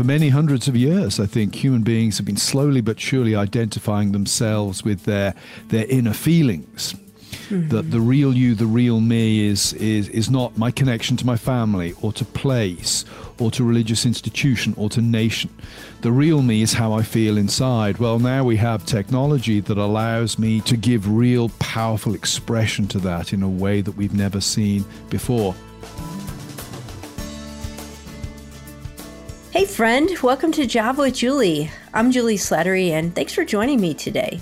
for many hundreds of years, I think human beings have been slowly but surely identifying themselves with their their inner feelings. Mm-hmm. That the real you, the real me, is is is not my connection to my family or to place or to religious institution or to nation. The real me is how I feel inside. Well, now we have technology that allows me to give real powerful expression to that in a way that we've never seen before. Friend, welcome to Java with Julie. I'm Julie Slattery, and thanks for joining me today.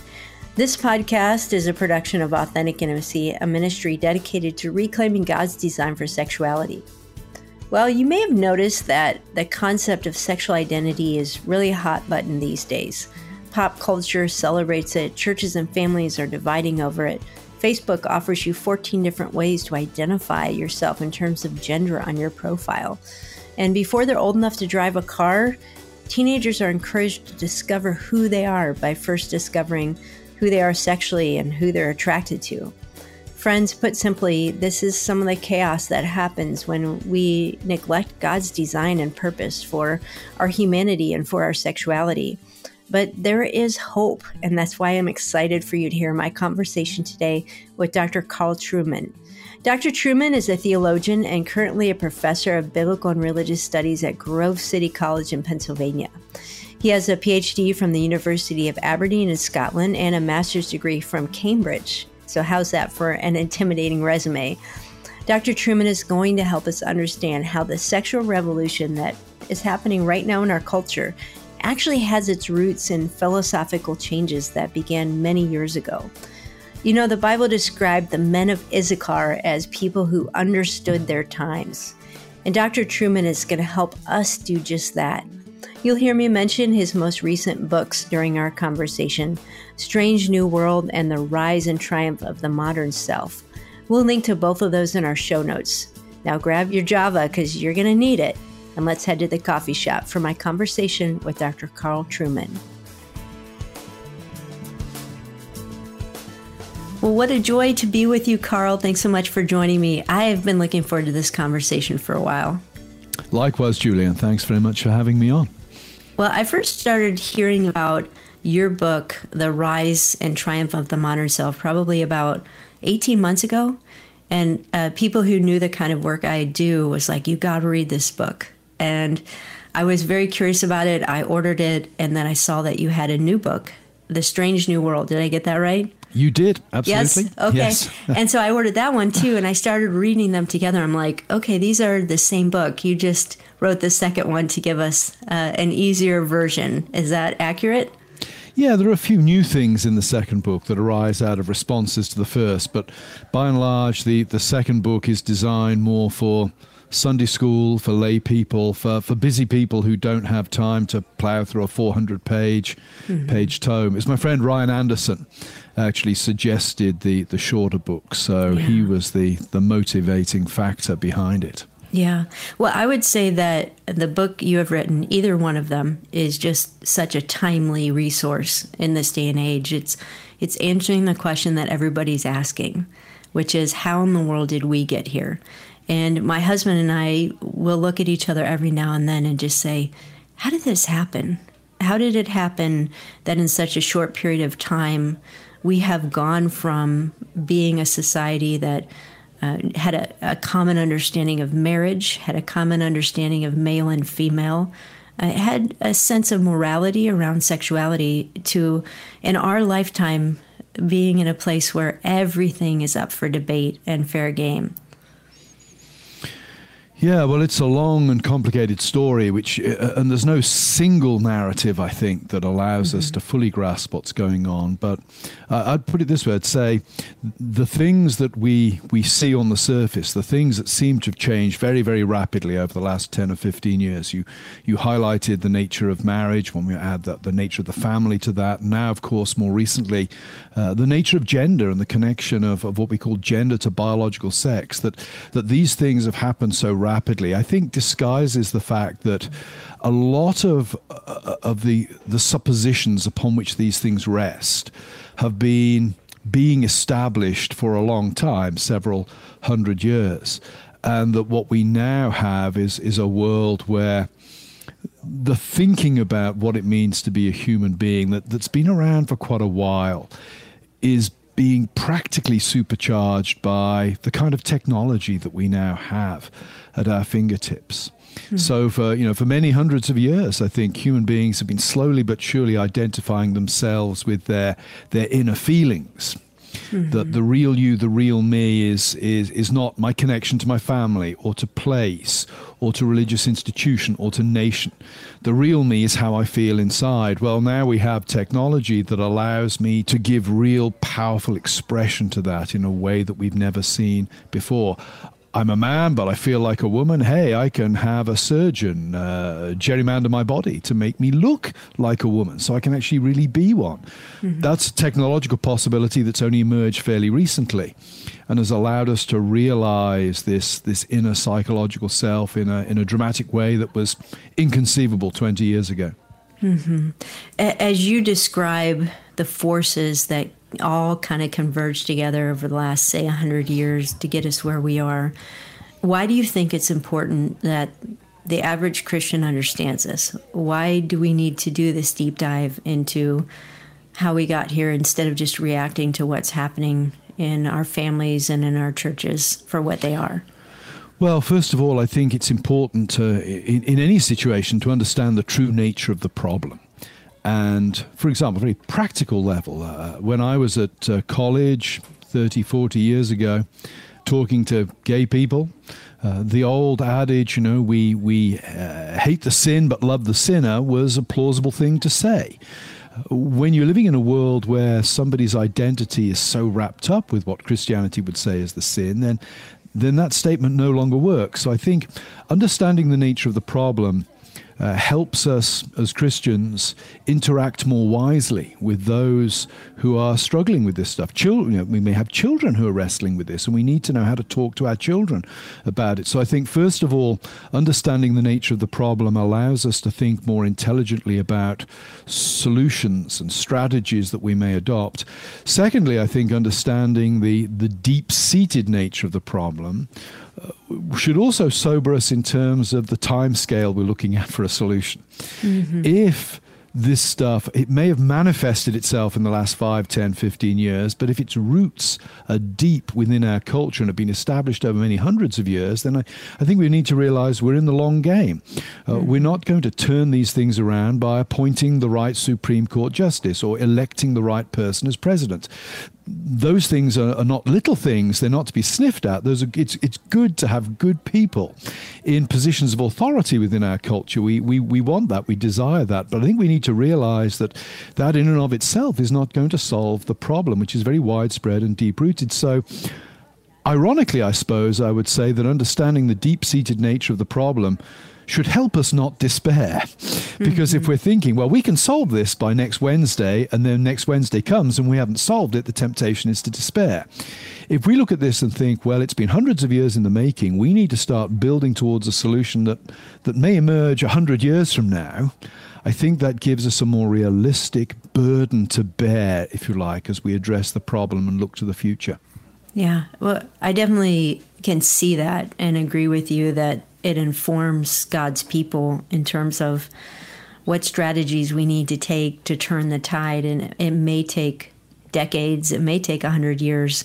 This podcast is a production of Authentic Intimacy, a ministry dedicated to reclaiming God's design for sexuality. Well, you may have noticed that the concept of sexual identity is really a hot button these days. Pop culture celebrates it, churches and families are dividing over it. Facebook offers you 14 different ways to identify yourself in terms of gender on your profile. And before they're old enough to drive a car, teenagers are encouraged to discover who they are by first discovering who they are sexually and who they're attracted to. Friends, put simply, this is some of the chaos that happens when we neglect God's design and purpose for our humanity and for our sexuality. But there is hope, and that's why I'm excited for you to hear my conversation today with Dr. Carl Trueman. Dr. Trueman is a theologian and currently a professor of biblical and religious studies at Grove City College in Pennsylvania. He has a PhD from the University of Aberdeen in Scotland and a master's degree from Cambridge. So, how's that for an intimidating resume? Dr. Trueman is going to help us understand how the sexual revolution that is happening right now in our culture actually has its roots in philosophical changes that began many years ago. You know, the Bible described the men of Issachar as people who understood their times. And Dr. Trueman is going to help us do just that. You'll hear me mention his most recent books during our conversation Strange New World and The Rise and Triumph of the Modern Self. We'll link to both of those in our show notes. Now grab your Java because you're going to need it. And let's head to the coffee shop for my conversation with Dr. Carl Trueman. Well, what a joy to be with you, Carl. Thanks so much for joining me. I have been looking forward to this conversation for a while. Likewise, Julian. Thanks very much for having me on. Well, I first started hearing about your book, The Rise and Triumph of the Modern Self, probably about 18 months ago. And uh, people who knew the kind of work I do was like, you got to read this book. And I was very curious about it. I ordered it, and then I saw that you had a new book, The Strange New World. Did I get that right? You did, absolutely. Yes. Okay. Yes. and so I ordered that one too, and I started reading them together. I'm like, okay, these are the same book. You just wrote the second one to give us uh, an easier version. Is that accurate? Yeah, there are a few new things in the second book that arise out of responses to the first, but by and large, the, the second book is designed more for Sunday school, for lay people, for, for busy people who don't have time to plow through a 400 page mm-hmm. page tome. It's my friend Ryan Anderson actually suggested the, the shorter book, so yeah. he was the, the motivating factor behind it. Yeah. Well, I would say that the book you have written, either one of them, is just such a timely resource in this day and age. It's it's answering the question that everybody's asking, which is how in the world did we get here? And my husband and I will look at each other every now and then and just say, how did this happen? How did it happen that in such a short period of time we have gone from being a society that uh, had a, a, common understanding of marriage, had a common understanding of male and female, uh, had a sense of morality around sexuality, to, in our lifetime, being in a place where everything is up for debate and fair game. Yeah, well, it's a long and complicated story, which, uh, and there's no single narrative, I think, that allows mm-hmm. us to fully grasp what's going on. But uh, I'd put it this way I'd say the things that we, we see on the surface, the things that seem to have changed very, very rapidly over the last 10 or 15 years. You, you highlighted the nature of marriage, when we add that, the nature of the family to that. Now, of course, more recently, uh, the nature of gender and the connection of, of what we call gender to biological sex, that, that these things have happened so rapidly rapidly, I think disguises the fact that a lot of uh, of the the suppositions upon which these things rest have been being established for a long time, several hundred years, and that what we now have is is a world where the thinking about what it means to be a human being that, that's been around for quite a while is being practically supercharged by the kind of technology that we now have at our fingertips. Mm-hmm. So for you know for many hundreds of years, I think human beings have been slowly but surely identifying themselves with their their inner feelings Mm-hmm. That the real you, the real me, is is is not my connection to my family or to place or to religious institution or to nation. The real me is how I feel inside. Well, now we have technology that allows me to give real powerful expression to that in a way that we've never seen before. I'm a man, but I feel like a woman. Hey, I can have a surgeon uh, gerrymander my body to make me look like a woman so I can actually really be one. Mm-hmm. That's a technological possibility that's only emerged fairly recently and has allowed us to realize this, this inner psychological self in a, in a dramatic way that was inconceivable 20 years ago. Mm-hmm. As you describe the forces that all kind of converged together over the last, say, 100 years to get us where we are. Why do you think it's important that the average Christian understands this? Why do we need to do this deep dive into how we got here instead of just reacting to what's happening in our families and in our churches for what they are? Well, first of all, I think it's important to, in, in any situation to understand the true nature of the problem. And for example, very practical level, uh, when I was at uh, college 30, 40 years ago, talking to gay people, uh, the old adage, you know, we, we uh, hate the sin but love the sinner was a plausible thing to say. When you're living in a world where somebody's identity is so wrapped up with what Christianity would say is the sin, then, then that statement no longer works. So I think understanding the nature of the problem uh, helps us as Christians interact more wisely with those who are struggling with this stuff. Children, you know, we may have children who are wrestling with this, and we need to know how to talk to our children about it. So I think, first of all, understanding the nature of the problem allows us to think more intelligently about solutions and strategies that we may adopt. Secondly, I think understanding the, the deep seated nature of the problem should also sober us in terms of the time scale we're looking at for a solution. Mm-hmm. If this stuff, it may have manifested itself in the last 5, 10, 15 years, but if its roots are deep within our culture and have been established over many hundreds of years, then I, I think we need to realize we're in the long game. Uh, mm. We're not going to turn these things around by appointing the right Supreme Court justice or electing the right person as president those things are, are, not little things. They're not to be sniffed at. Those are, it's, it's good to have good people in positions of authority within our culture. We, we, we want that. We desire that. But I think we need to realize that that in and of itself is not going to solve the problem, which is very widespread and deep rooted. So, ironically, I suppose I would say that understanding the deep seated nature of the problem should help us not despair. Because mm-hmm. if we're thinking, well, we can solve this by next Wednesday, and then next Wednesday comes and we haven't solved it, the temptation is to despair. If we look at this and think, well, it's been hundreds of years in the making, we need to start building towards a solution that, that may emerge 100 years from now. I think that gives us a more realistic burden to bear, if you like, as we address the problem and look to the future. Yeah, well, I definitely can see that and agree with you that it informs God's people in terms of what strategies we need to take to turn the tide. And it may take decades, it may take 100 years.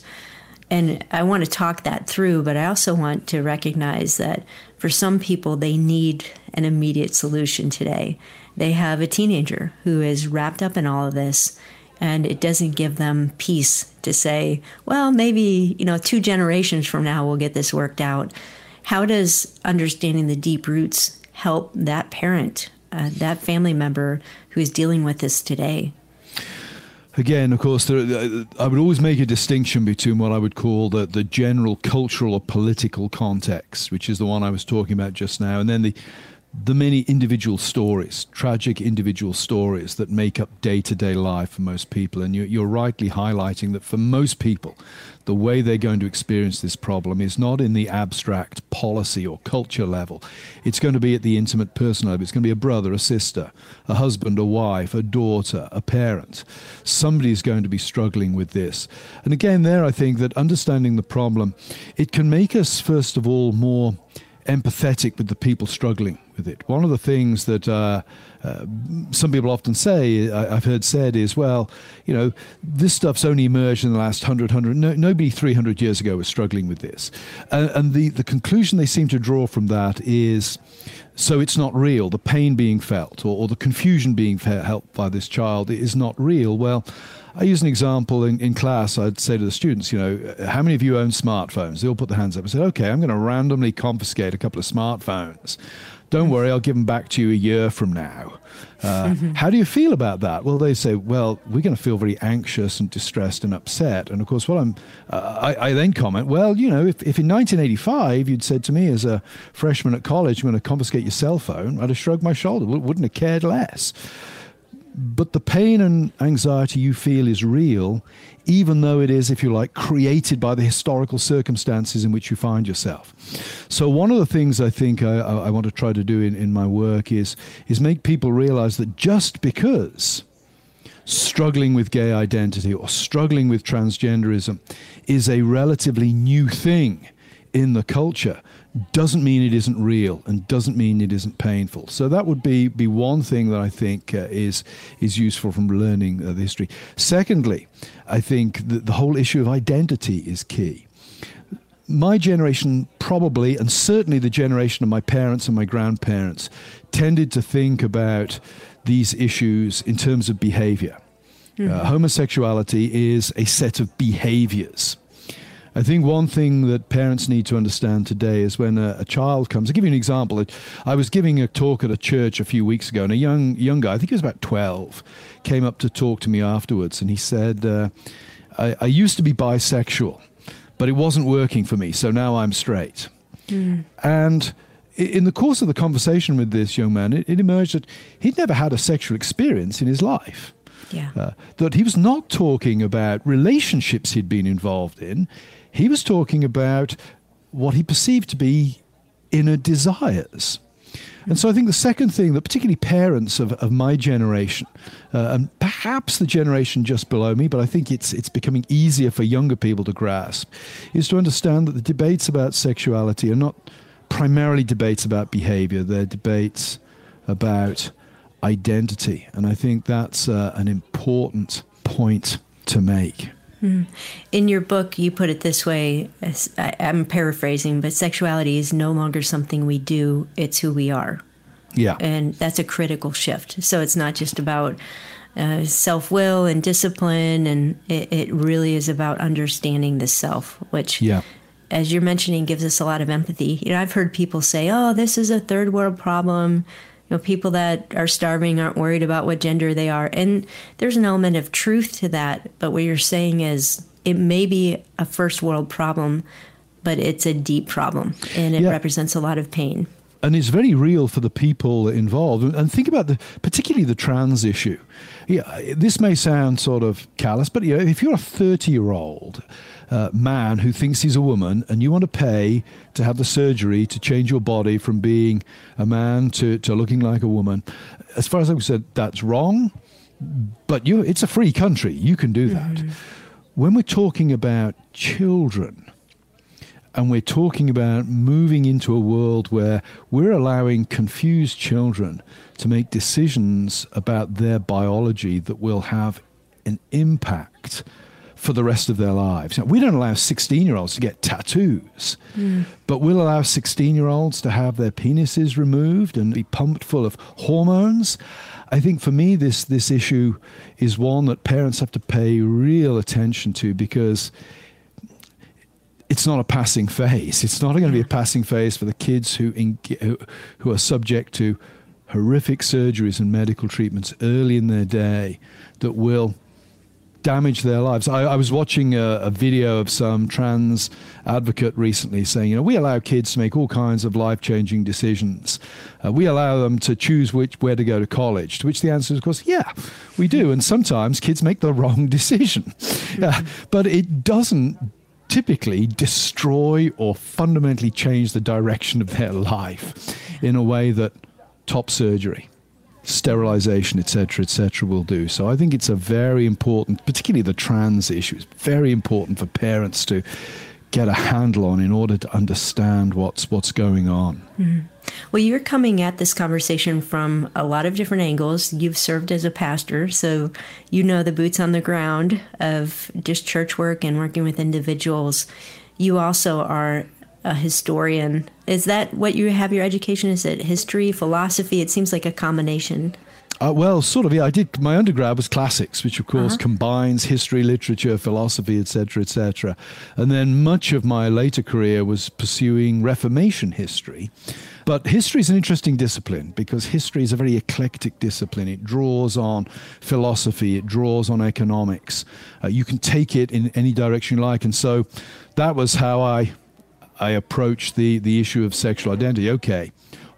And I want to talk that through, but I also want to recognize that for some people, they need an immediate solution today. They have a teenager who is wrapped up in all of this, and it doesn't give them peace to say, well, maybe, you know, two generations from now we'll get this worked out. How does understanding the deep roots help that parent, uh, that family member who is dealing with this today? Again, of course, there, uh, I would always make a distinction between what I would call the, the general cultural or political context, which is the one I was talking about just now, and then the the many individual stories, tragic individual stories that make up day to day life for most people. And you, are rightly highlighting that for most people, the way they're going to experience this problem is not in the abstract policy or culture level. It's going to be at the intimate personal level. It's going to be a brother, a sister, a husband, a wife, a daughter, a parent. Somebody is going to be struggling with this. And again, there, I think that understanding the problem, it can make us, first of all, more empathetic with the people struggling with it. One of the things that uh, uh, some people often say, I, have heard said, is, well, you know, this stuff's only emerged in the last 100, 100 no, nobody 300 years ago was struggling with this. And, and the, the conclusion they seem to draw from that is so it's not real. The pain being felt or, or the confusion being felt by this child is not real. Well, I use an example in, in class. I'd say to the students, you know, how many of you own smartphones? They all put their hands up and said, okay, I'm going to randomly confiscate a couple of smartphones. Don't worry, I'll give them back to you a year from now. Uh. How do you feel about that? Well, they say, well, we're going to feel very anxious and distressed and upset. And of course, what I'm, uh, I, I, then comment, well, you know, if, if in 1985 you'd said to me as a freshman at college, I'm going to confiscate your cell phone, I'd have shrugged my shoulder, wouldn't have cared less. But the pain and anxiety you feel is real, even though it is, if you like, created by the historical circumstances in which you find yourself. So, one of the things I think I, I want to try to do in, in my work is, is make people realize that just because struggling with gay identity or struggling with transgenderism is a relatively new thing in the culture doesn't mean it isn't real and doesn't mean it isn't painful. So that would be be one thing that I think uh, is is useful from learning uh, the history. Secondly, I think that the whole issue of identity is key. My generation probably, and certainly the generation of my parents and my grandparents, tended to think about these issues in terms of behavior. Mm-hmm. Uh, homosexuality is a set of behaviors I think one thing that parents need to understand today is when a, a, child comes. I'll give you an example. I was giving a talk at a church a few weeks ago, and a young young guy, I think he was about twelve, came up to talk to me afterwards, and he said, uh, I, "I used to be bisexual, but it wasn't working for me, so now I'm straight." Mm. And in the course of the conversation with this young man, it, it emerged that he'd never had a sexual experience in his life. Yeah. Uh, that he was not talking about relationships he'd been involved in. He was talking about what he perceived to be inner desires. And so I think the second thing that particularly parents of, of my generation, uh, and perhaps the generation just below me, but I think it's, it's becoming easier for younger people to grasp, is to understand that the debates about sexuality are not primarily debates about behavior, they're debates about identity. And I think that's uh, an important point to make. Hmm. In your book, you put it this way I'm paraphrasing, but sexuality is no longer something we do, it's who we are. Yeah. And that's a critical shift. So it's not just about uh, self will and discipline, and it, it, really is about understanding the self, which. Yeah. As you're mentioning, gives us a lot of empathy. You know, I've heard people say, "Oh, this is a third world problem know, people that are starving aren't worried about what gender they are. And there's an element of truth to that. But what you're saying is it may be a first world problem, but it's a deep problem and it yeah. represents a lot of pain. And it's very real for the people involved. And think about the, particularly the trans issue. Yeah, this may sound sort of callous, but you know, if you're a 30 year old uh, man who thinks he's a woman and you want to pay to have the surgery to change your body from being a man to, to looking like a woman, as far as I'm concerned, that's wrong. But you, it's a free country. You can do that. Mm-hmm. When we're talking about children, and we're talking about moving into a world where we're allowing confused children to make decisions about their biology that will have an impact for the rest of their lives. Now, we don't allow 16 year olds to get tattoos, mm. but we'll allow 16 year olds to have their penises removed and be pumped full of hormones. I think for me, this, this issue is one that parents have to pay real attention to because it's not a passing phase. It's not going to be a passing phase for the kids who, who, who are subject to horrific surgeries and medical treatments early in their day that will damage their lives. I, I was watching a, a, video of some trans advocate recently saying, you know, we allow kids to make all kinds of life changing decisions. Uh, we allow them to choose which where to go to college. To which the answer is, of course, yeah, we do. And sometimes kids make the wrong decision, uh, but it doesn't typically destroy or fundamentally change the direction of their life in a way that top surgery sterilization, etc., etc., will do. So I think it's a very important, particularly the trans issue, it's very important for parents to get a handle on in order to understand what's what's going on. Mm-hmm. Well, you're coming at this conversation from a lot of different angles. You've served as a pastor, so you know the boots on the ground of just church work and working with individuals. You also are a historian. Is that what you have your education? Is it history, philosophy? It seems like a combination. Uh, well, sort of. Yeah, I did. My undergrad was classics, which of course uh-huh. combines history, literature, philosophy, etc., etc. And then much of my later career was pursuing Reformation history. But history is an interesting discipline because history is a very eclectic discipline. It draws on philosophy, it draws on economics. Uh, you can take it in any direction you like. And so that was how I I approached the the issue of sexual identity. Okay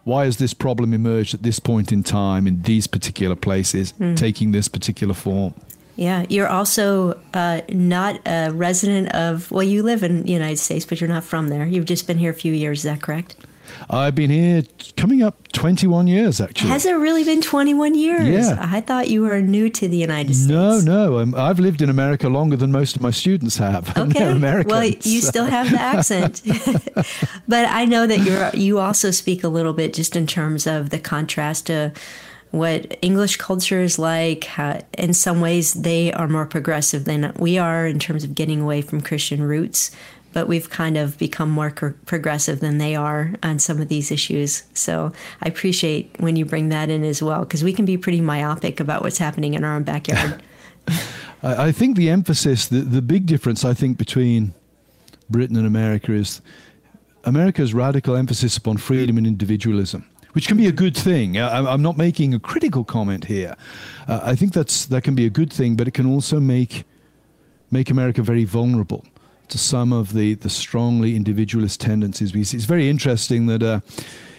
why has this problem emerged at this point in time in these particular places, mm. taking this particular form? Yeah, you're also uh, not a resident of, well, you live in the United States, but you're not from there. You've just been here a few years, is that correct? I've been here coming up 21 years, actually. Has it really been 21 years? Yeah. I thought you were new to the United States. No, no. Um, I've lived in America longer than most of my students have. Okay. Well, you still have the accent. but I know that you're, you also speak a little bit just in terms of the contrast to what English culture is like. How, in some ways, they are more progressive than we are in terms of getting away from Christian roots but we've kind of become more progressive than they are on some of these issues. So I appreciate when you bring that in as well, because we can be pretty myopic about what's happening in our own backyard. I think the emphasis, the, the big difference, I think, between Britain and America is America's radical emphasis upon freedom and individualism which can be a good thing. I'm not making a critical comment here. Uh, I think that's that can be a good thing, but it can also make make America very vulnerable to some of the, the strongly individualist tendencies we see. It's very interesting that uh,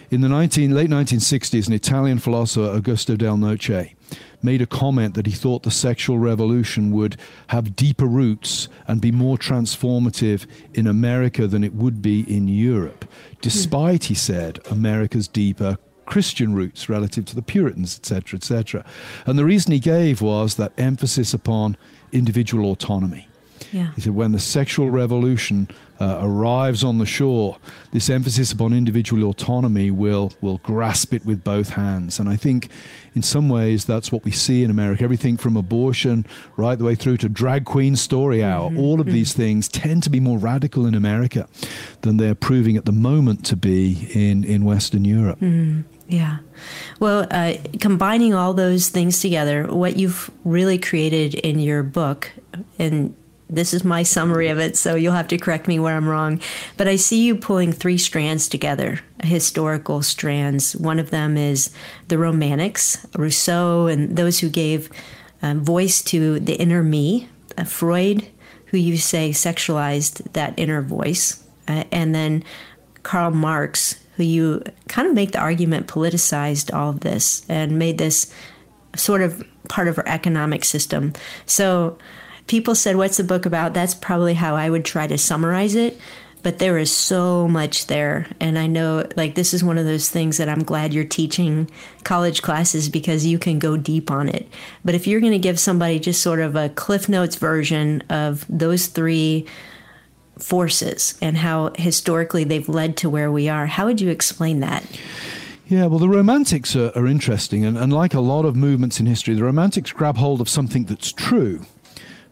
in the 19, late 1960s, an Italian philosopher, Augusto Del Noce, made a comment that he thought the sexual revolution would have deeper roots and be more transformative in America than it would be in Europe, despite, he said, America's deeper Christian roots relative to the Puritans, etc., etc. And the reason he gave was that emphasis upon individual autonomy. Yeah. He said, when the sexual revolution uh, arrives on the shore, this emphasis upon individual autonomy will, will grasp it with both hands. And I think in some ways that's what we see in America. Everything from abortion right the way through to drag queen story hour, mm-hmm. all of mm-hmm. these things tend to be more radical in America than they're proving at the moment to be in, in Western Europe. Mm-hmm. Yeah. Well, uh, combining all those things together, what you've really created in your book, and this is my summary of it, so you'll have to correct me where I'm wrong. But I see you pulling three strands together, historical strands. One of them is the Romantics, Rousseau, and those who gave uh, voice to the inner me, uh, Freud, who you say sexualized that inner voice, uh, and then Karl Marx, who you kind of make the argument politicized all of this and made this sort of part of our economic system. So, people said, What's the book about? That's probably how I would try to summarize it. But there is so much there. And I know, like, this is one of those things that I'm glad you're teaching college classes because you can go deep on it. But if you're going to give somebody just sort of a Cliff Notes version of those three forces and how historically they've led to where we are, how would you explain that? Yeah, well, the Romantics are, are interesting. And, and like a lot of movements in history, the Romantics grab hold of something that's true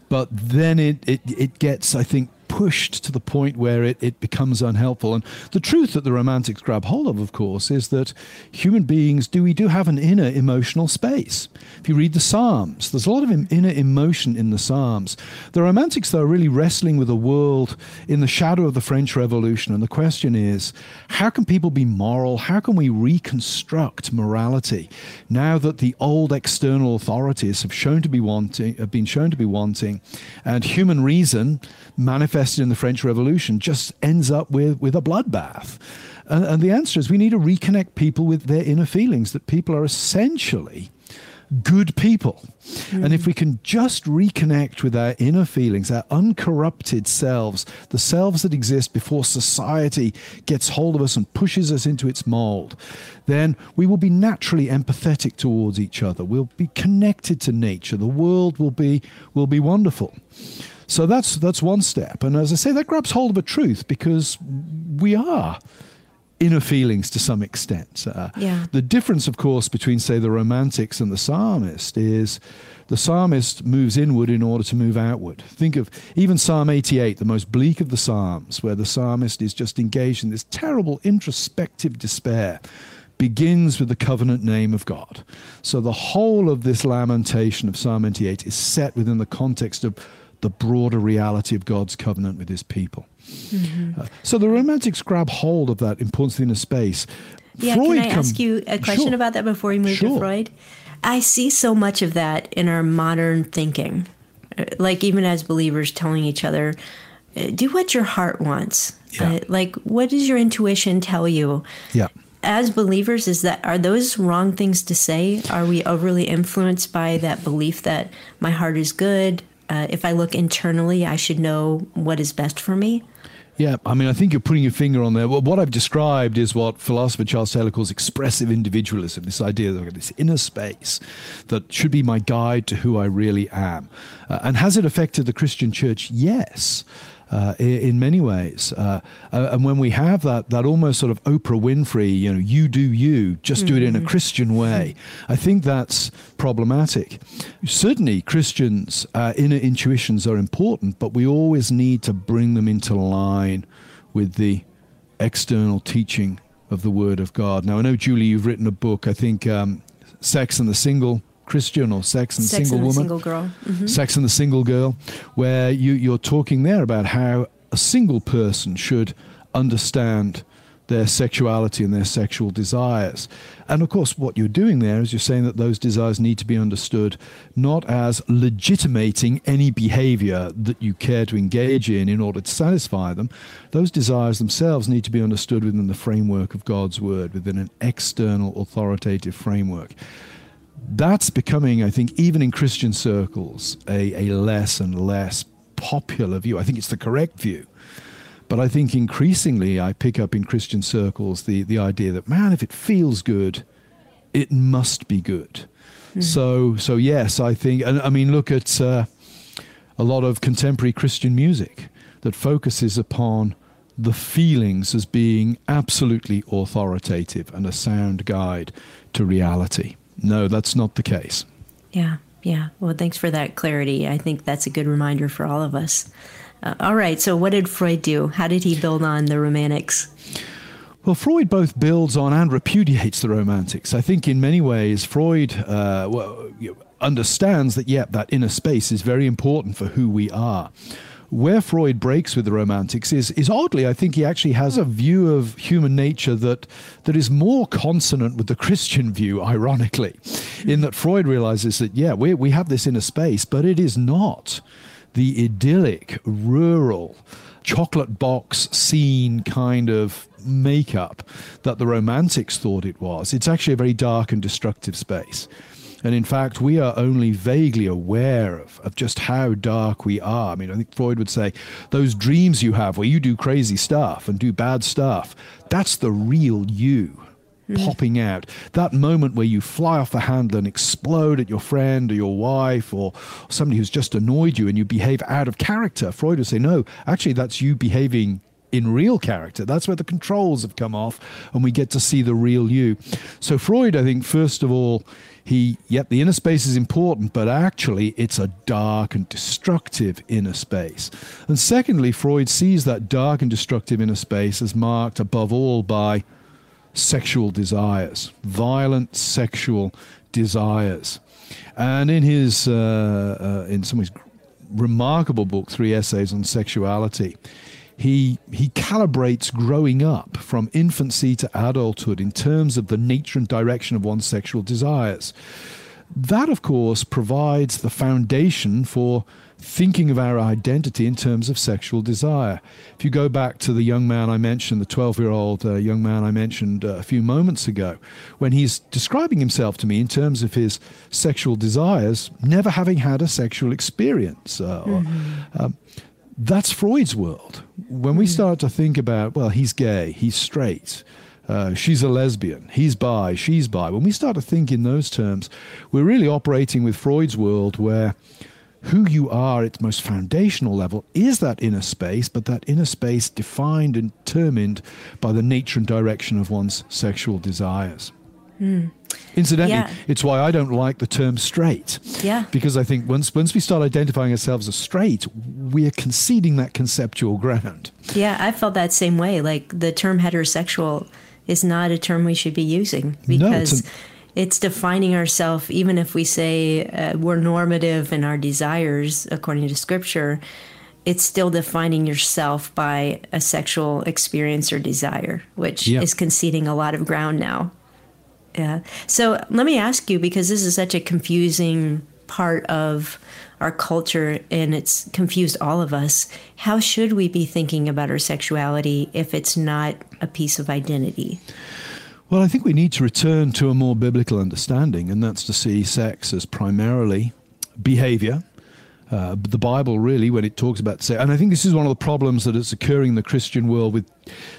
but then it, it, it gets, I think, pushed to the point where it, it becomes unhelpful. And the truth that the romantics grab hold of, of course, is that human beings do we do have an inner emotional space. If you read the Psalms, there's a lot of inner emotion in the Psalms. The romantics, though, are really wrestling with a world in the shadow of the French Revolution. And the question is, how can people be moral? How can we reconstruct morality now that the old external authorities have shown to be wanting, have been shown to be wanting, and human reason manifested in the French Revolution just ends up with, with a bloodbath. And, and the answer is we need to reconnect people with their inner feelings, that people are essentially good people. Mm. And if we can just reconnect with our inner feelings, our uncorrupted selves, the selves that exist before society gets hold of us and pushes us into its mold, then we will be naturally empathetic towards each other. We'll be connected to nature. The world will be will be wonderful. So that's that's one step. And as I say, that grabs hold of a truth because we are inner feelings to some extent. Uh, yeah. The difference, of course, between, say, the romantics and the psalmist is the psalmist moves inward in order to move outward. Think of even Psalm 88, the most bleak of the psalms, where the psalmist is just engaged in this terrible introspective despair. Begins with the covenant name of God. So the whole of this lamentation of Psalm 88 is set within the context of the broader reality of God's covenant with his people. Mm-hmm. Uh, so the romantics grab hold of that importance in a space. Yeah, Freud can I come, ask you a question sure, about that before we move sure. to Freud? I see so much of that in our modern thinking, uh, like even as believers telling each other, uh, do what your heart wants. Yeah. Uh, like, what does your intuition tell you? Yeah. As believers, is that are those wrong things to say? Are we overly influenced by that belief that my heart is good? Uh, if I look internally, I should know what is best for me. Yeah, I mean, I think you're putting your finger on there. What I've described is what philosopher Charles Taylor calls expressive individualism this idea that this inner space that should be my guide to who I really am. Uh, and has it affected the Christian church? Yes uh, in many ways. Uh, and when we have that, that almost sort of Oprah Winfrey, you know, you do you, just mm-hmm. do it in a mm-hmm. Christian way, I think that's problematic. Certainly, Christians' uh, inner intuitions are important, but we always need to bring them into line with the external teaching of the Word of God. Now, I know, Julie, you've written a book, I think, um, Sex and the Single Christian or Sex and Sex Single and Woman, Single Girl, mm-hmm. Sex and the Single Girl, where you, you're talking there about how a single person should understand their sexuality and their sexual desires. And of course, what you're doing there is you're saying that those desires need to be understood not as legitimating any behavior that you care to engage in in order to satisfy them. Those desires themselves need to be understood within the framework of God's Word, within an external authoritative framework that's becoming, I think, even in Christian circles, a, a less and less popular view. I think it's the correct view. But I think increasingly I pick up in Christian circles the, the idea that, man, if it feels good, it must be good. Mm. So, so yes, I think, and I mean, look at uh, a lot of contemporary Christian music that focuses upon the feelings as being absolutely authoritative and a sound guide to reality. No, that's not the case. Yeah, yeah. Well, thanks for that clarity. I think that's a good reminder for all of us. Uh, all right, so what did Freud do? How did he build on the Romantics? Well, Freud both builds on and repudiates the Romantics. I think in many ways, Freud uh, well, understands that, yeah, that inner space is very important for who we are where Freud breaks with the Romantics is, is oddly, I think he actually has a view of human nature that, that is more consonant with the Christian view, ironically, in that Freud realizes that, yeah, we, we have this inner space, but it is not the idyllic, rural, chocolate box scene kind of makeup that the Romantics thought it was. It's actually a very dark and destructive space. And in fact, we are only vaguely aware of, of just how dark we are. I mean, I think Freud would say those dreams you have where you do crazy stuff and do bad stuff, that's the real you. Mm. Popping out. That moment where you fly off the handle and explode at your friend or your wife or somebody who's just annoyed you and you behave out of character. Freud would say, no, actually, that's you behaving in real character. That's where the controls have come off and we get to see the real you. So, Freud, I think, first of all, he, yep, the inner space is important, but actually it's a dark and destructive inner space. And secondly, Freud sees that dark and destructive inner space as marked above all by sexual desires, violent sexual desires. And in his, uh, uh, in some ways, remarkable book, Three Essays on Sexuality, he he calibrates growing up from infancy to adulthood in terms of the nature and direction of one's sexual desires. That, of course, provides the foundation for thinking of our identity in terms of sexual desire. If you go back to the young man I mentioned, the 12 year old uh, young man I mentioned uh, a few moments ago, when he's describing himself to me in terms of his sexual desires, never having had a sexual experience. Uh, mm-hmm. um, that's Freud's world. When we mm. start to think about, well, he's gay, he's straight, uh, she's a lesbian, he's bi, she's bi, when we start to think in those terms, we're really operating with Freud's world where who you are at its most foundational level is that inner space, but that inner space defined and determined by the nature and direction of one's sexual desires. Mm. Incidentally, yeah. it's why I don't like the term straight. Yeah. Because I think once once we start identifying ourselves as straight, we are conceding that conceptual ground. Yeah, I felt that same way. Like the term heterosexual is not a term we should be using because no, it's defining ourselves, even if we say uh, we're normative in our desires according to scripture, it's still defining yourself by a sexual experience or desire, which is conceding a lot of ground now. Yeah. So let me ask you, because this is such a confusing part of our culture and it's confused all of us. How should we be thinking about our sexuality if it's not a piece of identity? Well, I think we need to return to a more biblical understanding, and that's to see sex as primarily behavior. Uh, the Bible, really, when it talks about sex, and I think this is one of the problems that is occurring in the Christian world with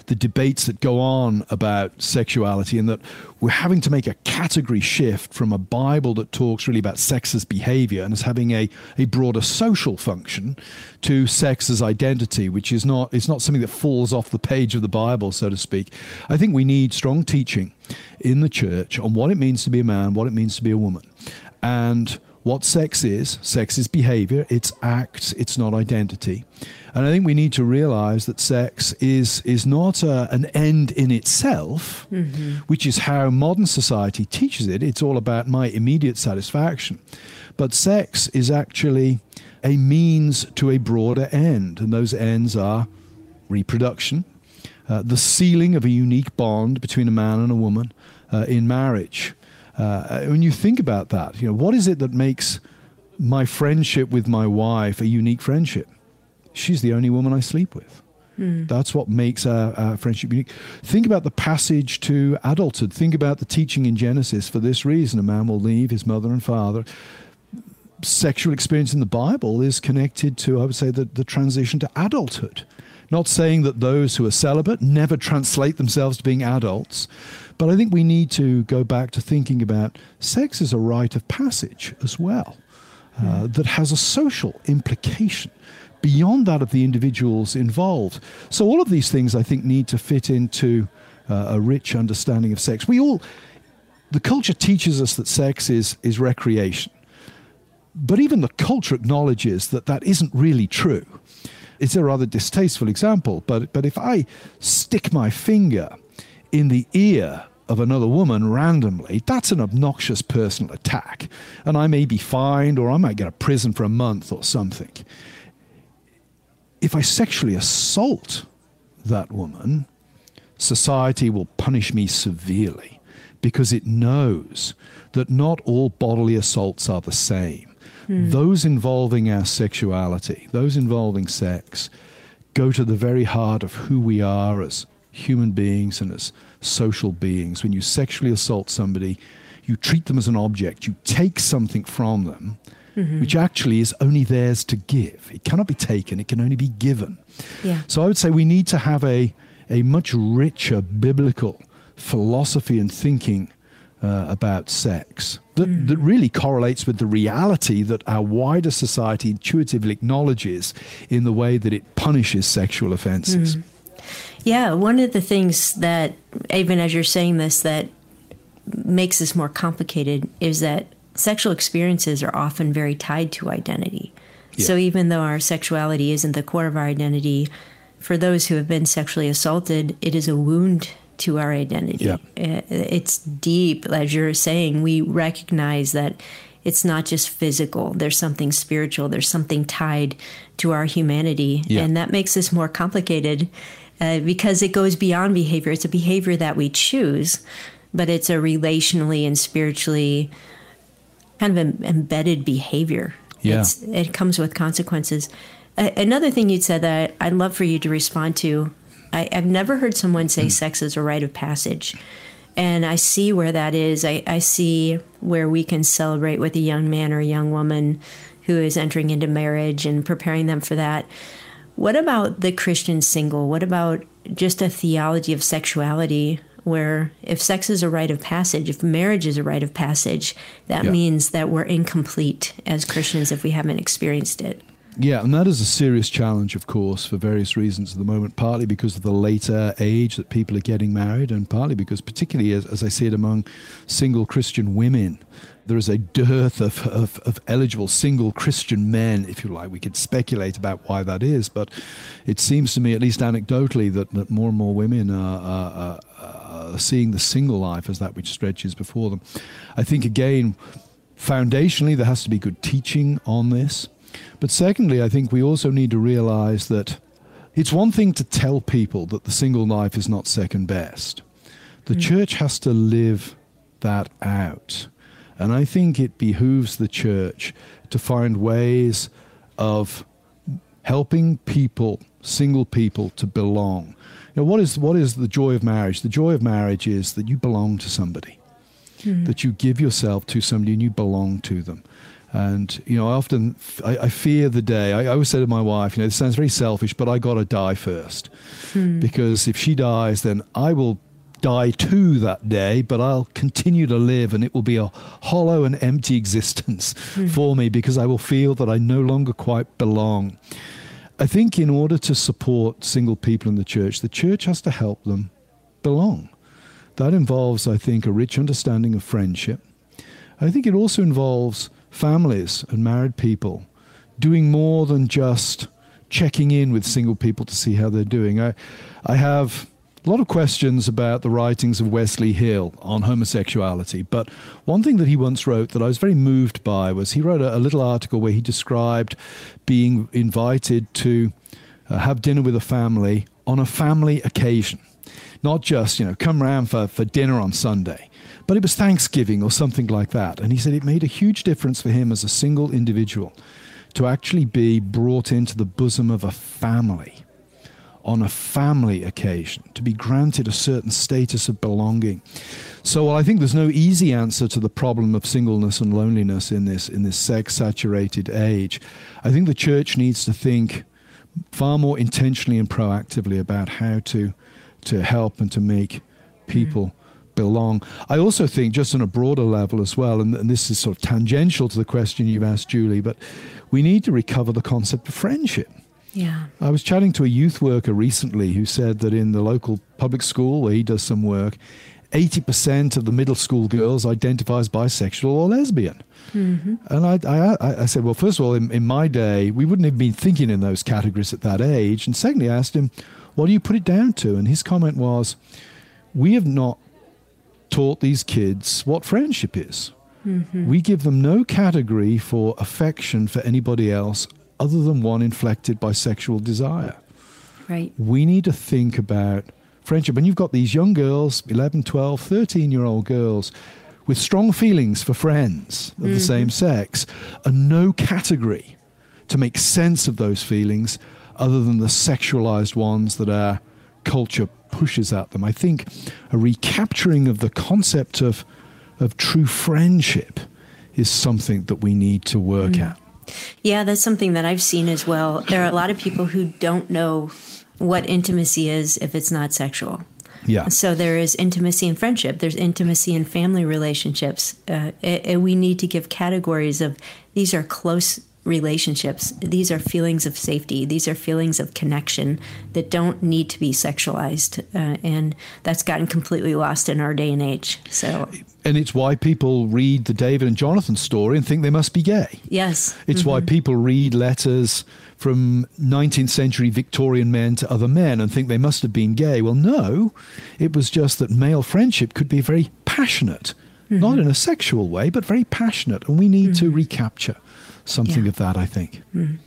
the debates that go on about sexuality, and that we're having to make a category shift from a Bible that talks really about sex as behavior and as having a, a broader social function to sex as identity, which is not it's not something that falls off the page of the Bible, so to speak. I think we need strong teaching in the church on what it means to be a man, what it means to be a woman, and what sex is. Sex is behavior, it's acts, it's not identity. And I think we need to realize that sex is, is not a, an end in itself, mm-hmm. which is how modern society teaches it. It's all about my immediate satisfaction. But sex is actually a means to a broader end, and those ends are reproduction, uh, the sealing of a unique bond between a man and a woman uh, in marriage. Uh, when you think about that, you know, what is it that makes my friendship with my wife a unique friendship? She's the only woman I sleep with. Mm. That's what makes our, our, friendship unique. Think about the passage to adulthood. Think about the teaching in Genesis. For this reason, a man will leave his mother and father. Sexual experience in the Bible is connected to, I would say, the, the transition to adulthood. Not saying that those who are celibate never translate themselves to being adults, but I think we need to go back to thinking about sex as a rite of passage as well, uh, hmm. that has a social implication beyond that of the individuals involved. So all of these things, I think, need to fit into uh, a rich understanding of sex. We all, the culture teaches us that sex is is recreation, but even the culture acknowledges that that isn't really true. It's a rather distasteful example, but but if I stick my finger in the ear of another woman randomly, that's an obnoxious personal attack. And I may be fined or I might get a prison for a month or something. If I sexually assault that woman, society will punish me severely because it knows that not all bodily assaults are the same. Mm. Those involving our sexuality, those involving sex, go to the very heart of who we are as human beings and as social beings. When you sexually assault somebody, you treat them as an object, you take something from them, mm-hmm. which actually is only theirs to give. It cannot be taken, it can only be given. Yeah. So I would say we need to have a, a much richer biblical philosophy and thinking uh, about sex that, mm. that really correlates with the reality that our wider society intuitively acknowledges in the way that it punishes sexual offenses. Mm. Yeah, one of the things that, even as you're saying this, that makes this more complicated is that sexual experiences are often very tied to identity. Yeah. So even though our sexuality isn't the core of our identity, for those who have been sexually assaulted, it is a wound to our identity. Yeah. It's deep, as you're saying. We recognize that it's not just physical, there's something spiritual, there's something tied to our humanity. Yeah. And that makes this more complicated uh, because it goes beyond behavior. It's a behavior that we choose, but it's a relationally and spiritually kind of embedded behavior. Yeah. It's, it comes with consequences. Uh, another thing you'd said that I'd love for you to respond to I, have never heard someone say mm. sex is a rite of passage. And I see where that is. I, I see where we can celebrate with a young man or a young woman who is entering into marriage and preparing them for that. What about the Christian single? What about just a theology of sexuality where if sex is a rite of passage, if marriage is a rite of passage, that yeah. means that we're incomplete as Christians if we haven't experienced it. Yeah, and that is a serious challenge, of course, for various reasons at the moment, partly because of the later age that people are getting married, and partly because, particularly as, as I see it among single Christian women, there is a dearth of, of, of, eligible single Christian men, if you like. We could speculate about why that is, but it seems to me, at least anecdotally, that, that more and more women are, are, are seeing the single life as that which stretches before them. I think, again, foundationally, there has to be good teaching on this. But secondly, I think we also need to realize that it's one thing to tell people that the single life is not second best. The mm. church has to live that out. And I think it behooves the church to find ways of helping people, single people, to belong. You know, what is what is the joy of marriage? The joy of marriage is that you belong to somebody, mm-hmm. that you give yourself to somebody and you belong to them. And you know, I often I, I fear the day. I, I, always say to my wife, you know, this sounds very selfish, but I got to die first, hmm. because if she dies, then I will die too that day, but I'll continue to live and it will be a hollow and empty existence mm. for me because I will feel that I no longer quite belong. I think in order to support single people in the church, the church has to help them belong. That involves, I think, a rich understanding of friendship. I think it also involves families and married people doing more than just checking in with single people to see how they're doing. I, I have a lot of questions about the writings of Wesley Hill on homosexuality, but one thing that he once wrote that I was very moved by was he wrote a, a little article where he described being invited to uh, have dinner with a family on a family occasion. Not just, you know, come round for, for dinner on Sunday, but it was Thanksgiving or something like that. And he said it made a huge difference for him as a single individual to actually be brought into the bosom of a family on a family occasion, to be granted a certain status of belonging. So while I think there's no easy answer to the problem of singleness and loneliness in this in this sex saturated age. I think the church needs to think far more intentionally and proactively about how to to help and to make people mm. belong. I also think, just on a broader level as well, and, and, this is sort of tangential to the question you've asked, Julie, but we need to recover the concept of friendship. Yeah. I was chatting to a youth worker recently who said that in the local public school where he does some work, 80% of the middle school girls identify as bisexual or lesbian. Mm-hmm. And I, I, I, said, well, first of all, in, in, my day, we wouldn't have been thinking in those categories at that age. And secondly, I asked him, what do you put it down to? And his comment was, we have not taught these kids what friendship is. Mm-hmm. We give them no category for affection for anybody else other than one inflected by sexual desire. Right. We need to think about friendship. And you've got these young girls, 11, 12, 13 year old girls, with strong feelings for friends of mm-hmm. the same sex, and no category to make sense of those feelings other than the sexualized ones that our culture pushes at them. I think a recapturing of the concept of, of true friendship is something that we need to work mm. at. Yeah, that's something that I've seen as well. There are a lot of people who don't know what intimacy is if it's not sexual. Yeah. So there is intimacy in friendship. There's intimacy in family relationships. Uh, and we need to give categories of these are close relationships. These are feelings of safety. These are feelings of connection that don't need to be sexualized, uh, and that's gotten completely lost in our day and age. So, and it's why people read the David and Jonathan story and think they must be gay. Yes, it's mm-hmm. why people read letters from 19th century Victorian men to other men and think they must have been gay. Well, no, it was just that male friendship could be very passionate. Mm-hmm. Not in a sexual way, but very passionate. And we need mm-hmm. to recapture something yeah. of that, I think. Mm.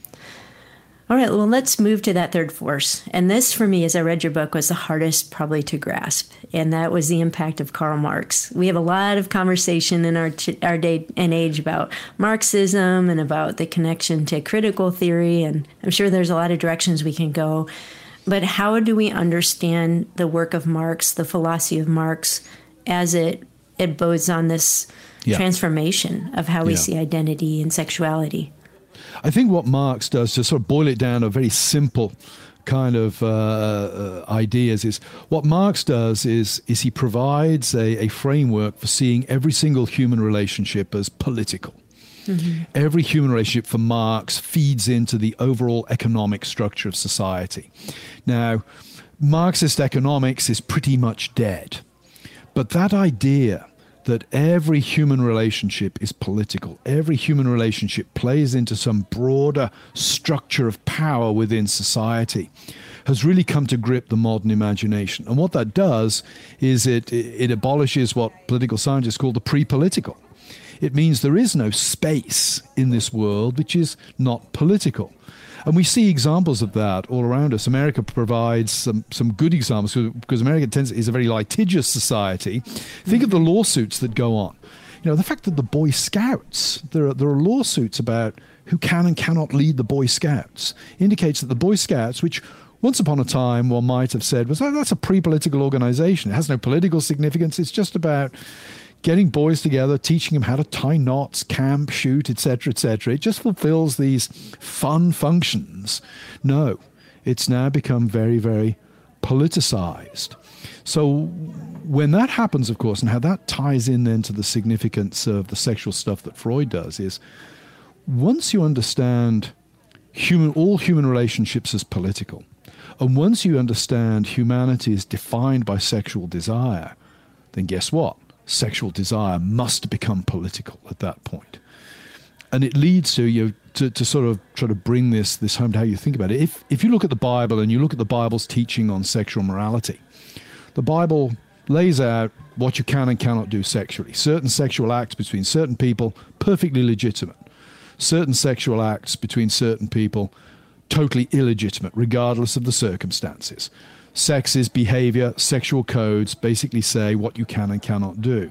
All right, well, let's move to that third force. And this, for me, as I read your book, was the hardest probably to grasp. And that was the impact of Karl Marx. We have a lot of conversation in our, our day and age about Marxism and about the connection to critical theory. And I'm sure there's a lot of directions we can go. But how do we understand the work of Marx, the philosophy of Marx, as it, it bodes on this yeah. transformation of how we yeah. see identity and sexuality? I think what Marx does to sort of boil it down a very simple kind of uh, uh, ideas is what Marx does is is he provides a, a framework for seeing every single human relationship as political. Mm-hmm. Every human relationship for Marx feeds into the overall economic structure of society. Now, Marxist economics is pretty much dead. But that idea that every human relationship is political. Every human relationship plays into some broader structure of power within society. Has really come to grip the modern imagination. And what that does is it, it abolishes what political scientists call the pre political. It means there is no space in this world which is not political. And we see examples of that all around us. America provides some, some good examples because America tends, is a very litigious society. Think of the lawsuits that go on. You know, the fact that the Boy Scouts, there are, there are lawsuits about who can and cannot lead the Boy Scouts, indicates that the Boy Scouts, which once upon a time one might have said was oh, that's a pre-political organization. It has no political significance. It's just about getting boys together, teaching them how to tie knots, camp, shoot, etc., etc. It just fulfills these fun functions. No, it's now become very, very politicized. So when that happens, of course, and how that ties in then to the significance of the sexual stuff that Freud does is once you understand human all human relationships as political, and once you understand humanity is defined by sexual desire, then guess what? Sexual desire must become political at that point. And it leads to you to, to sort of try to bring this this home to how you think about it. If if you look at the Bible and you look at the Bible's teaching on sexual morality, the Bible lays out what you can and cannot do sexually. Certain sexual acts between certain people, perfectly legitimate. Certain sexual acts between certain people, totally illegitimate, regardless of the circumstances sexes, behavior, sexual codes basically say what you can and cannot do.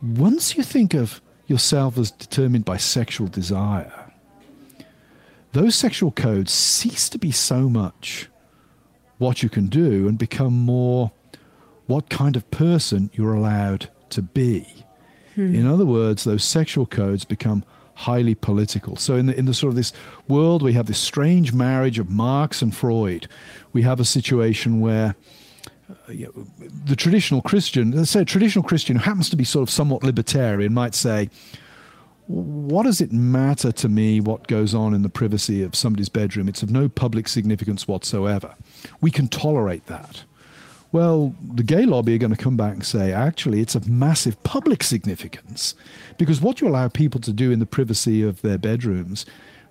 Once you think of yourself as determined by sexual desire, those sexual codes cease to be so much what you can do and become more what kind of person you're allowed to be. Hmm. In other words, those sexual codes become highly political. So in the, in the sort of this world, we have this strange marriage of Marx and Freud. We have a situation where uh, the traditional Christian, let's say a traditional Christian who happens to be sort of somewhat libertarian, might say, what does it matter to me what goes on in the privacy of somebody's bedroom? It's of no public significance whatsoever. We can tolerate that. Well, the gay lobby are going to come back and say, actually, it's of massive public significance because what you allow people to do in the privacy of their bedrooms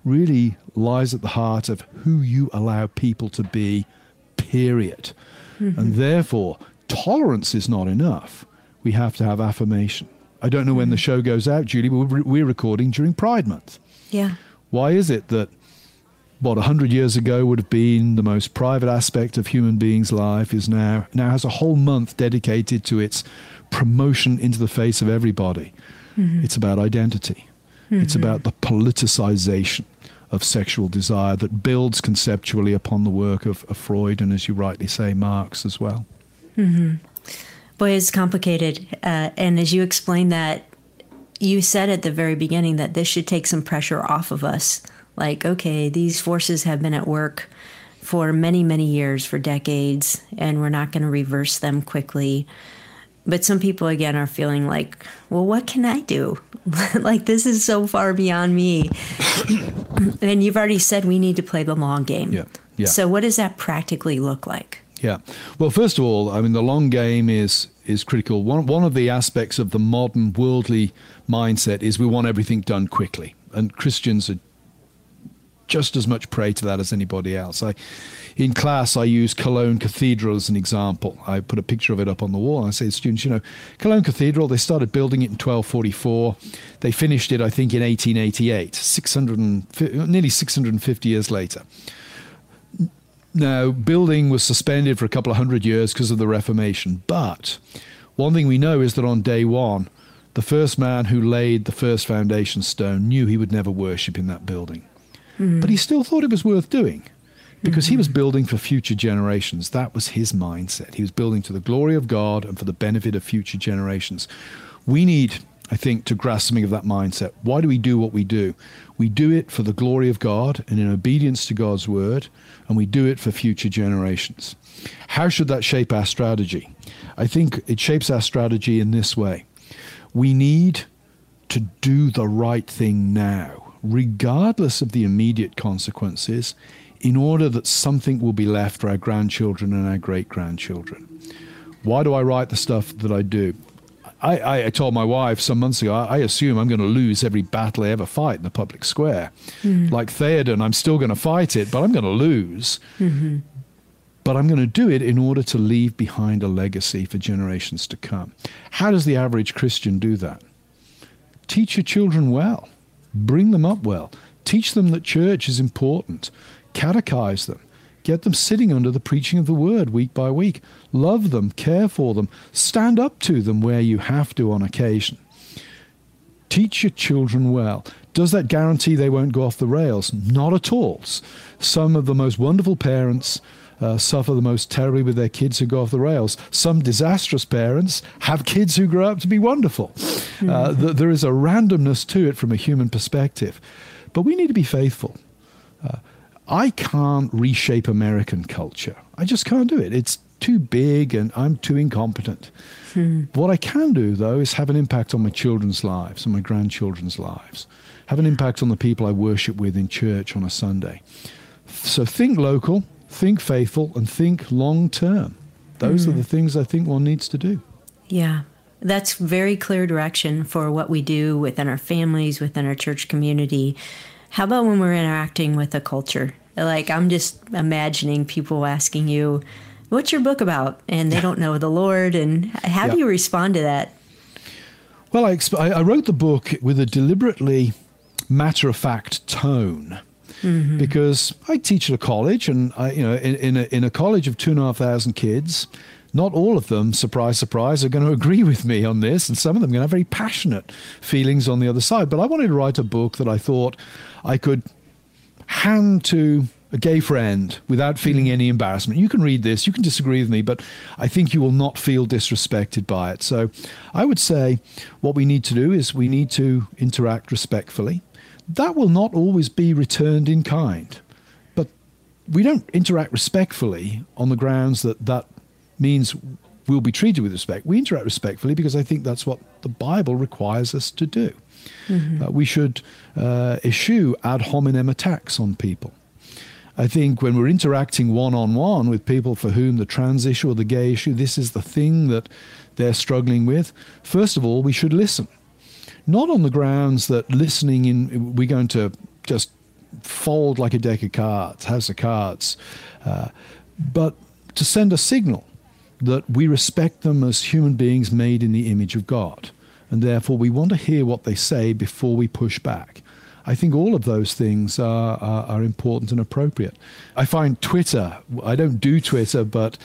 really lies at the heart of who you allow people to be, period. Mm-hmm. And therefore, tolerance is not enough. We have to have affirmation. I don't know when the mm-hmm. show goes out, Julie, but we're recording during Pride Month. Yeah. Why is it that what 100 years ago would have been the most private aspect of human beings' life is now now has a whole month dedicated to its promotion into the face of everybody. Mm-hmm. It's about identity. Mm-hmm. It's about the politicization of sexual desire that builds conceptually upon the work of, of Freud and, as you rightly say, Marx as well. Mm-hmm. Boy, it's complicated. Uh, and as you explained that, you said at the very beginning that this should take some pressure off of us like, okay, these forces have been at work for many, many years, for decades, and we're not going to reverse them quickly. But some people, again, are feeling like, well, what can I do? like, this is so far beyond me. and you've already said we need to play the long game. Yeah. Yeah. So, what does that practically look like? Yeah. Well, first of all, I mean, the long game is is critical. One one of the aspects of the modern worldly mindset is we want everything done quickly, and Christians are just as much prey to that as anybody else. I, in class, I use Cologne Cathedral as an example. I put a picture of it up on the wall. And I say to students, you know, Cologne Cathedral, they started building it in 1244. They finished it, I think, in 1888, 600 and, nearly 650 years later. Now, building was suspended for a couple of hundred years because of the Reformation. But one thing we know is that on day one, the first man who laid the first foundation stone knew he would never worship in that building. Mm. But he still thought it was worth doing because mm-hmm. he was mm-hmm. building for future generations. That was his mindset. He was building to the glory of God and for the benefit of future generations. We need, I think, to grasp something of that mindset. Why do we do what we do? We do it for the glory of God and in obedience to God's word, and we do it for future generations. How should that shape our strategy? I think it shapes our strategy in this way. We need to do the right thing now, regardless of the immediate consequences, in order that something will be left for our grandchildren and our great grandchildren. Why do I write the stuff that I do? I, I, told my wife some months ago, I, I assume I'm going to lose every battle I ever fight in the public square. Mm. Like Theoden, I'm still going to fight it, but I'm going to lose. Mm-hmm. But I'm going to do it in order to leave behind a legacy for generations to come. How does the average Christian do that? Teach your children well, bring them up well, teach them that church is important, catechize them, get them sitting under the preaching of the word week by week, love them, care for them, stand up to them where you have to on occasion. Teach your children well. Does that guarantee they won't go off the rails? Not at all. Some of the most wonderful parents uh, suffer the most terribly with their kids who go off the rails. Some disastrous parents have kids who grow up to be wonderful. Mm-hmm. Uh, th- there is a randomness to it from a human perspective. But we need to be faithful. Uh, I can't reshape American culture. I just can't do it. It's too big and I'm too incompetent. Hmm. What I can do, though, is have an impact on my children's lives and my grandchildren's lives, have an impact on the people I worship with in church on a Sunday. So think local, think faithful, and think long term. Those hmm. are the things I think one needs to do. Yeah. That's very clear direction for what we do within our families, within our church community. How about when we're interacting with a culture? Like, I'm just imagining people asking you, What's your book about? And they don't know the Lord. And how yeah. do you respond to that? Well, I, I wrote the book with a deliberately matter of fact tone. Mm-hmm. Because I teach at a college, and I, you know, in, in a, in a college of two and a half thousand kids, not all of them, surprise, surprise, are going to agree with me on this, and some of them are going to have very passionate feelings on the other side. But I wanted to write a book that I thought I could hand to a gay friend without feeling any embarrassment. You can read this, you can disagree with me, but I think you will not feel disrespected by it. So I would say what we need to do is we need to interact respectfully. That will not always be returned in kind, but we don't interact respectfully on the grounds that that means we'll be treated with respect. We interact respectfully because I think that's what the Bible requires us to do. Mm-hmm. Uh, we should uh, ad hominem attacks on people. I think when we're interacting one on one with people for whom the trans issue or the gay issue, this is the thing that they're struggling with, first of all, we should listen. Not on the grounds that listening in, we're going to just fold like a deck of cards, house of cards, uh, but to send a signal that we respect them as human beings made in the image of God. And therefore, we want to hear what they say before we push back. I think all of those things are, are, are, important and appropriate. I find Twitter, I don't do Twitter, but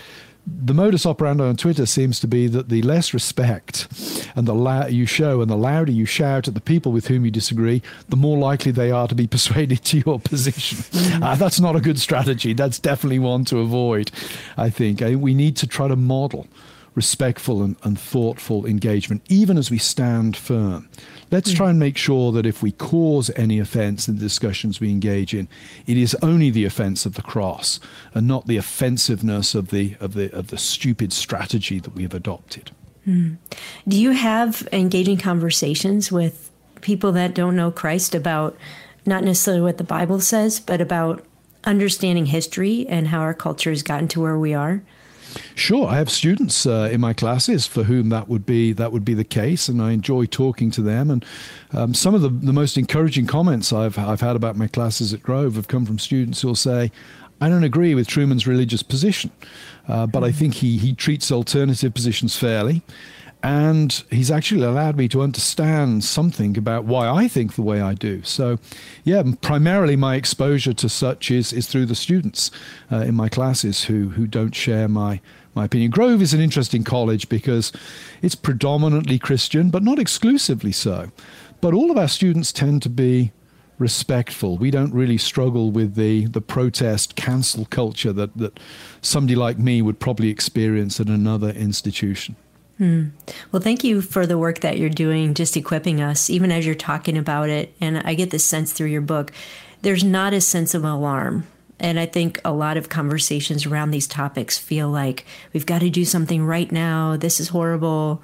the modus operandi on Twitter seems to be that the less respect and the you show and the louder you shout at the people with whom you disagree, the more likely they are to be persuaded to your position. Mm. Uh, that's not a good strategy. That's definitely one to avoid, I think. I, we need to try to model respectful and, and thoughtful engagement, even as we stand firm. Let's try and make sure that if we cause any offense in the discussions we engage in, it is only the offense of the cross and not the offensiveness of the of the of the stupid strategy that we have adopted. Mm. Do you have engaging conversations with people that don't know Christ about not necessarily what the Bible says, but about understanding history and how our culture has gotten to where we are? Sure, I have students uh, in my classes for whom that would be that would be the case, and I enjoy talking to them. And um, some of the, the most encouraging comments I've I've had about my classes at Grove have come from students who'll say, "I don't agree with Trueman's religious position, uh, but I think he he treats alternative positions fairly." And he's actually allowed me to understand something about why I think the way I do. So, yeah, primarily my exposure to such is is through the students uh, in my classes who who don't share my my opinion. Grove is an interesting college because it's predominantly Christian, but not exclusively so. But all of our students tend to be respectful. We don't really struggle with the, the protest cancel culture that, that somebody like me would probably experience at another institution. Hmm. Well, thank you for the work that you're doing, just equipping us, even as you're talking about it. And I get this sense through your book. There's not a sense of alarm and I think a lot of conversations around these topics feel like we've got to do something right now. This is horrible.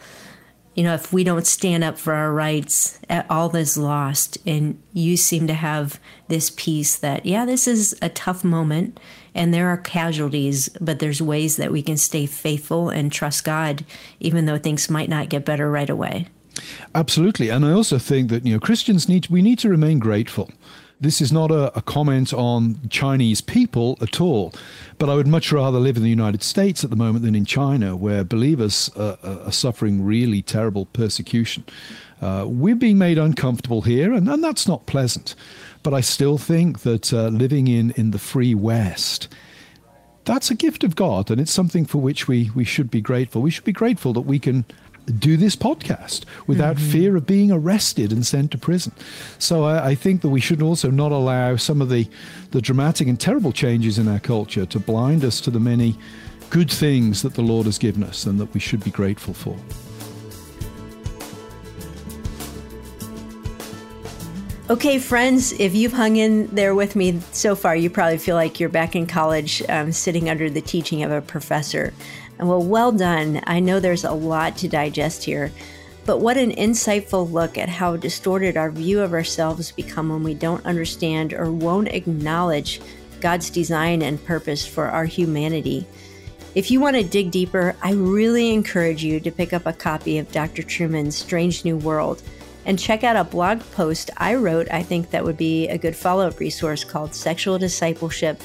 You know, if we don't stand up for our rights, eh, all is lost. And you seem to have this peace that, yeah, this is a tough moment and there are casualties, but there's ways that we can stay faithful and trust God, even though things might not get better right away. Absolutely. And I also think that, you know, Christians need, we need to remain grateful. This is not a, a, comment on Chinese people at all, but I would much rather live in the United States at the moment than in China, where believers uh, are suffering really terrible persecution. Uh, we're being made uncomfortable here, and, and, that's not pleasant. But I still think that uh, living in, in the free West, that's a gift of God, and it's something for which we, we should be grateful. We should be grateful that we can do this podcast without mm-hmm. fear of being arrested and sent to prison. So I, I, think that we should also not allow some of the, the dramatic and terrible changes in our culture to blind us to the many good things that the Lord has given us and that we should be grateful for. Okay, friends, if you've hung in there with me so far, you probably feel like you're back in college um, sitting under the teaching of a professor. Well, well done. I know there's a lot to digest here, but what an insightful look at how distorted our view of ourselves become when we don't understand or won't acknowledge God's design and purpose for our humanity. If you want to dig deeper, I really encourage you to pick up a copy of Dr. Trueman's Strange New World and check out a blog post I wrote. I think that would be a good follow up resource called Sexual Discipleship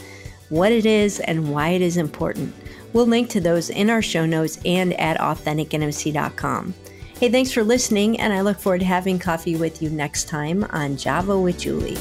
What It Is and Why It Is Important. We'll link to those in our show notes and at AuthenticIntimacy.com. Hey, thanks for listening, and I look forward to having coffee with you next time on Java with Julie.